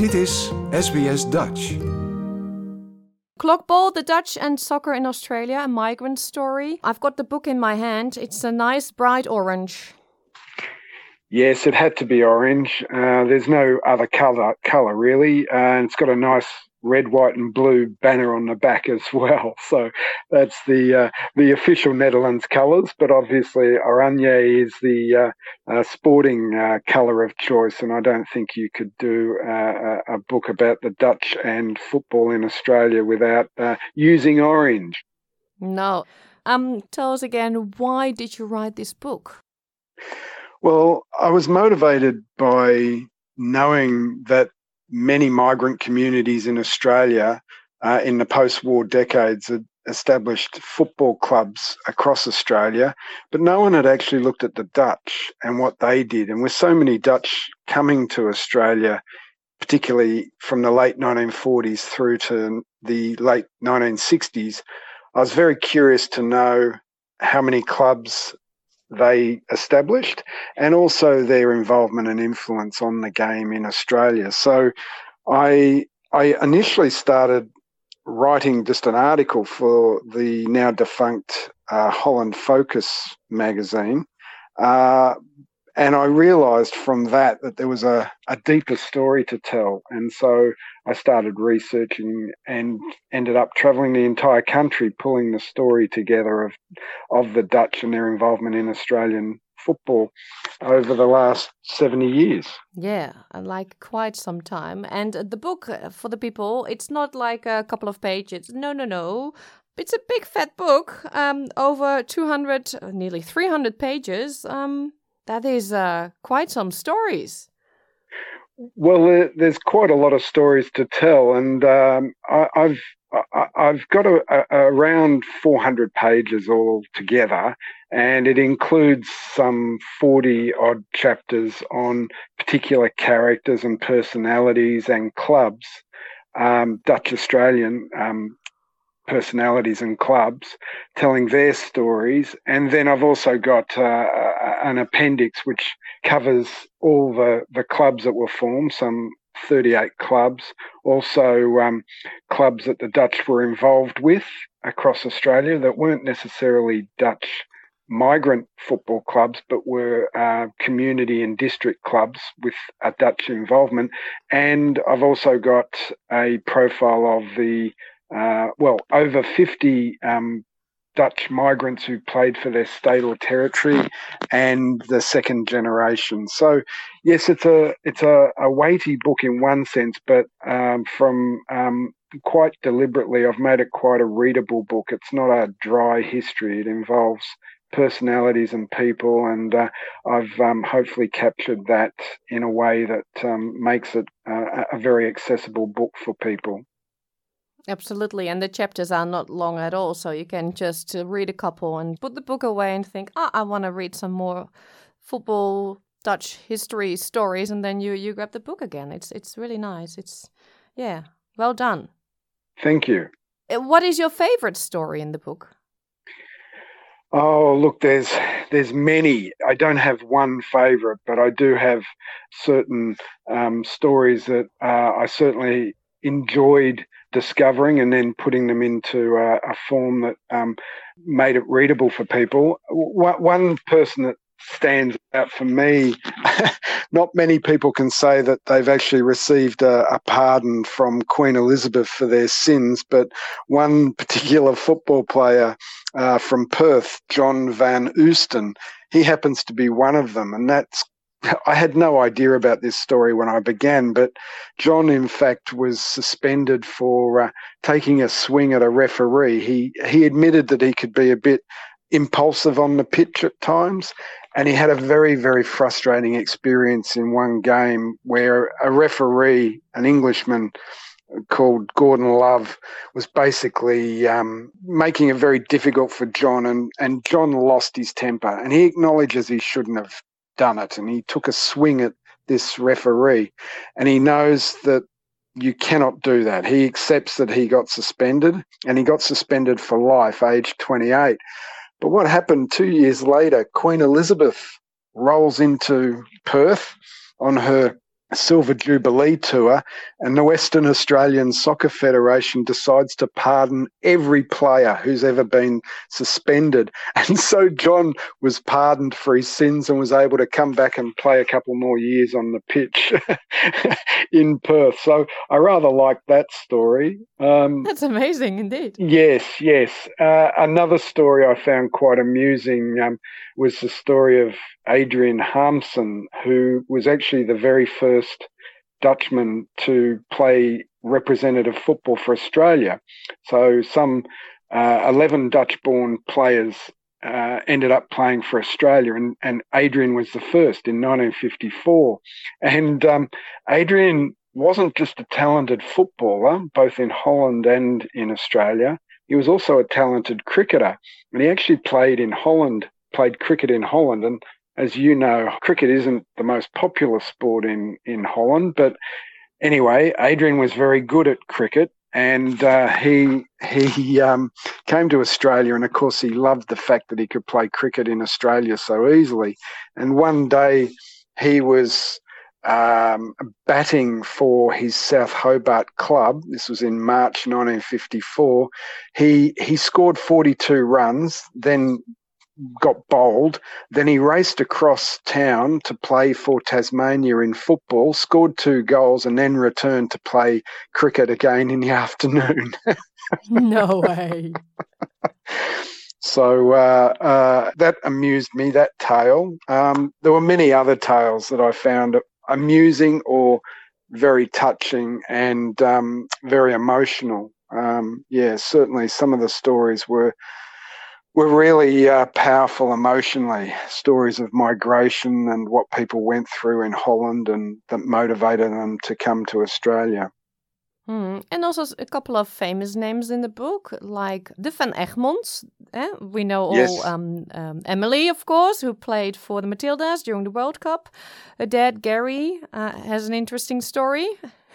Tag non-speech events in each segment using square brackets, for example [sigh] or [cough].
Dit is SBS Dutch. Clogball, the Dutch and soccer in Australia, a migrant story. I've got the book in my hand. It's a nice bright orange. Yes, it had to be orange. Uh, there's no other color, color really, uh, and it's got a nice red, white, and blue banner on the back as [laughs] well. So that's the uh, the official Netherlands colours. But obviously, oranje is the uh, uh, sporting uh, colour of choice, and I don't think you could do uh, a book about the Dutch and football in Australia without uh, using orange. No. Um, tell us again, why did you write this book? Well, I was motivated by knowing that many migrant communities in Australia uh, in the post war decades had established football clubs across Australia, but no one had actually looked at the Dutch and what they did. And with so many Dutch coming to Australia, particularly from the late 1940s through to the late 1960s, I was very curious to know how many clubs they established and also their involvement and influence on the game in Australia. So I I initially started writing just an article for the now defunct uh, Holland Focus magazine. Uh, and I realized from that that there was a, a deeper story to tell. And so I started researching and ended up traveling the entire country, pulling the story together of, of the Dutch and their involvement in Australian football over the last 70 years. Yeah, like quite some time. And the book, uh, for the people, it's not like a couple of pages. No, no, no. It's a big fat book, um, over 200, nearly 300 pages. Um, that is uh, quite some stories. Well, there's quite a lot of stories to tell, and um, I, have I've got a, a, around 400 pages all together, and it includes some 40 odd chapters on particular characters and personalities and clubs, um, Dutch Australian um, personalities and clubs telling their stories. And then I've also got uh, an appendix which covers all the, the clubs that were formed, some 38 clubs, also um, clubs that the Dutch were involved with across Australia that weren't necessarily Dutch migrant football clubs, but were uh, community and district clubs with a Dutch involvement. And I've also got a profile of the uh, well, over 50 um, Dutch migrants who played for their state or territory, and the second generation. So, yes, it's a it's a, a weighty book in one sense, but um, from um, quite deliberately, I've made it quite a readable book. It's not a dry history. It involves personalities and people, and uh, I've um, hopefully captured that in a way that um, makes it uh, a very accessible book for people. Absolutely, and the chapters are not long at all, so you can just uh, read a couple and put the book away and think, "Ah, oh, I want to read some more football Dutch history stories," and then you you grab the book again. It's it's really nice. It's yeah, well done. Thank you. Uh, what is your favorite story in the book? Oh, look, there's there's many. I don't have one favorite, but I do have certain um, stories that uh, I certainly enjoyed discovering and then putting them into a, a form that um, made it readable for people. One person that stands out for me, [laughs] not many people can say that they've actually received a, a, pardon from Queen Elizabeth for their sins, but one [laughs] particular football player uh, from Perth, John Van Oosten, he happens to be one of them, and that's I had no idea about this story when I began, but John, in fact, was suspended for uh, taking a swing at a referee. He he admitted that he could be a bit impulsive on the pitch at times, and he had a very very frustrating experience in one game where a referee, an Englishman called Gordon Love, was basically um, making it very difficult for John, and and John lost his temper, and he acknowledges he shouldn't have done it. And he took a swing at this referee, and he knows that you cannot do that. He accepts that he got suspended, and he got suspended for life, age 28. But what happened two years later, Queen Elizabeth rolls into Perth on her Silver Jubilee Tour, and the Western Australian Soccer Federation decides to pardon every player who's ever been suspended. [laughs] And so John was pardoned for his sins and was able to come back and play a couple more years on the pitch [laughs] in Perth. So I rather like that story. Um, That's amazing indeed. Yes, yes. Uh, another story I found quite amusing um, was the story of Adrian Harmsen, who was actually the very first Dutchman to play representative football for Australia. So some uh, 11 Dutch born players uh, ended up playing for Australia, and, and Adrian was the first in 1954. And um, Adrian wasn't just a talented footballer, both in Holland and in Australia. He was also a talented cricketer, and he actually played in Holland, played cricket in Holland. And as you know, cricket isn't the most popular sport in, in Holland, but anyway, Adrian was very good at cricket, and uh, he he um, came to Australia, and of course he loved the fact that he could play cricket in Australia so easily. And one day he was um, batting for his South Hobart club. This was in March 1954. He he scored 42 runs, then got bowled. Then he raced across town to play for Tasmania in football, scored two goals, and then returned to play cricket again in the [laughs] afternoon. no [laughs] way. So uh, uh, that amused me, that tale. Um, there were many other tales that I found amusing or very touching and um, very emotional. Um, yeah, certainly some of the stories were were really uh, powerful emotionally. Stories of migration and what people went through in Holland and that motivated them to come to Australia. Hmm. And also a couple of famous names in the book, like the Van Egmonds. Eh? We know all yes. um, um, Emily, of course, who played for the Matildas during the World Cup. Her dad, Gary, uh, has an interesting story.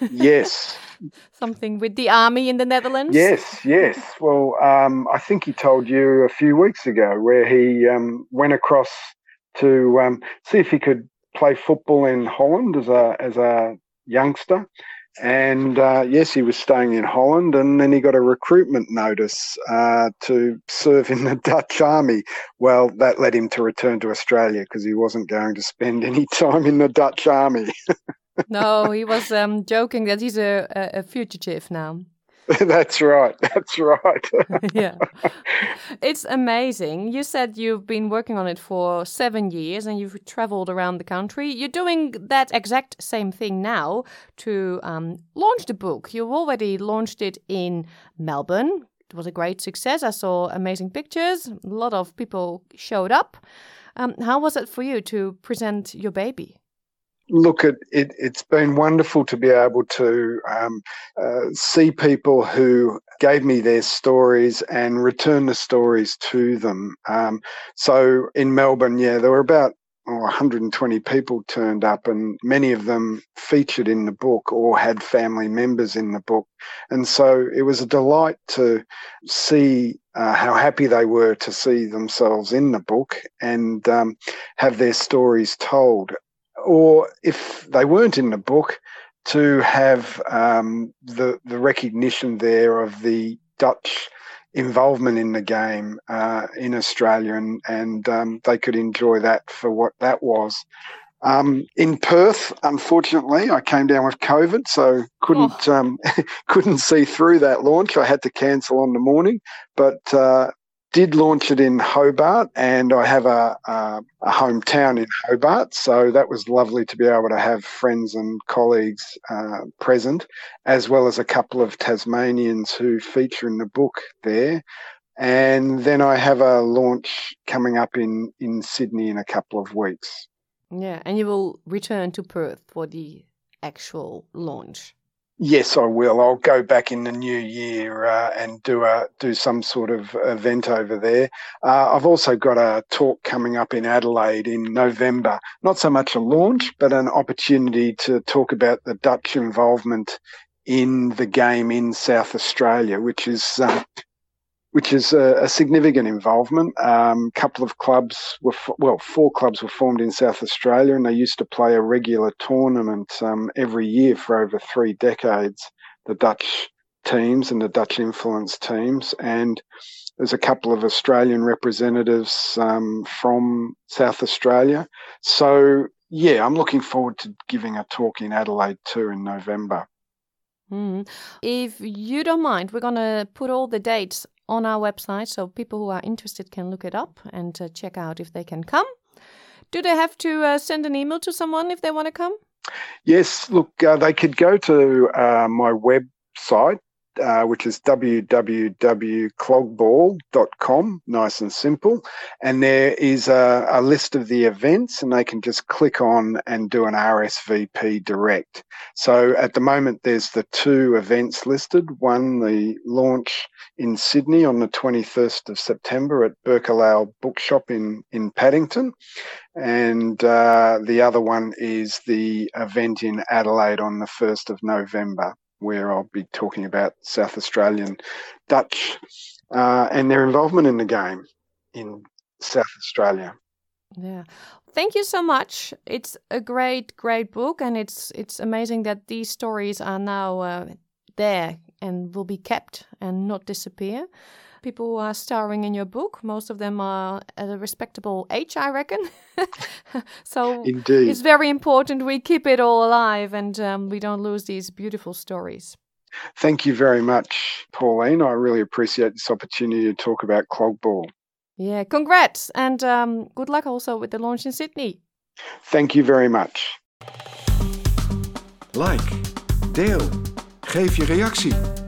Yes. [laughs] Something with the army in the Netherlands? Yes, yes. Well, um, I think he told you a few weeks ago where he um, went across to um, see if he could play football in Holland as a, as a youngster. And uh, yes, he was staying in Holland, and then he got a recruitment notice uh, to serve in the [laughs] Dutch army. Well, that led him to return to Australia because he wasn't going to spend any [laughs] time in the Dutch army. No, he was um, joking that he's a, a, a fugitive now. [laughs] That's right. That's right. [laughs] yeah. It's amazing. You said you've been working on it for seven years and you've traveled around the country. You're doing that exact same thing now to um, launch the book. You've already launched it in Melbourne. It was a great success. I saw amazing pictures. A lot of people showed up. Um, how was it for you to present your baby? Look at it, it's been wonderful to be able to um, uh, see people who gave me their stories and return the stories to them. Um, so in Melbourne, yeah, there were about oh, 120 people turned up, and many of them featured in the book or had family members in the book. And so it was a delight to see uh, how happy they were to see themselves in the book and um, have their stories told or if they weren't in the book, to have um, the the recognition there of the Dutch involvement in the game uh, in Australia, and and um, they could enjoy that for what that was. Um, in Perth, unfortunately, I came down with COVID, so couldn't oh. um, [laughs] couldn't see through that launch. I had to cancel on the morning, but uh, did launch it in Hobart, and I have a, a, a, hometown in Hobart, so that was lovely to be able to have friends and colleagues uh, present, as well as a couple of Tasmanians who feature in the book there. And then I have a launch coming up in, in Sydney in a couple of weeks. Yeah, and you will return to Perth for the actual launch. Yes, I will. I'll go back in the new year uh, and do a do some sort of event over there. Uh, I've also got a talk coming up in Adelaide in November. Not so much a launch, but an opportunity to talk about the Dutch involvement in the game in South Australia, which is uh, which is a, a significant involvement. A um, couple of clubs were, well, four clubs were formed in South Australia, and they used to play a regular tournament um, every year for over three decades. The Dutch teams and the Dutch influence teams, and there's a couple of Australian representatives um, from South Australia. So yeah, I'm looking forward to giving a talk in Adelaide too in November. Mm. If you don't mind, we're going to put all the dates on our website so people who are interested can look it up and uh, check out if they can come. Do they have to uh, send an email to someone if they want to come? Yes, look, uh, they could go to uh, my website, uh, which is www.clogball.com, nice and simple. And there is a, a, list of the events, and they can just click on and do an RSVP direct. So at the moment, there's the two events listed one, the launch in Sydney on the 21st of September at Berkelouw Bookshop in, in Paddington. And uh, the other one is the event in Adelaide on the 1st of November where I'll be talking about South Australian Dutch uh, and their involvement in the game in South Australia. Yeah. Thank you so much. It's a great, great book, and it's it's amazing that these stories are now uh, there and will be kept and not disappear people who are starring in your book. Most of them are at a respectable age, I reckon. [laughs] so Indeed. it's very important we keep it all alive and um, we don't lose these beautiful stories. Thank you very much, Pauline. I really appreciate this opportunity to talk about Clogball. Yeah, congrats and um, good luck also with the launch in Sydney. Thank you very much. Like, deel, geef je reactie.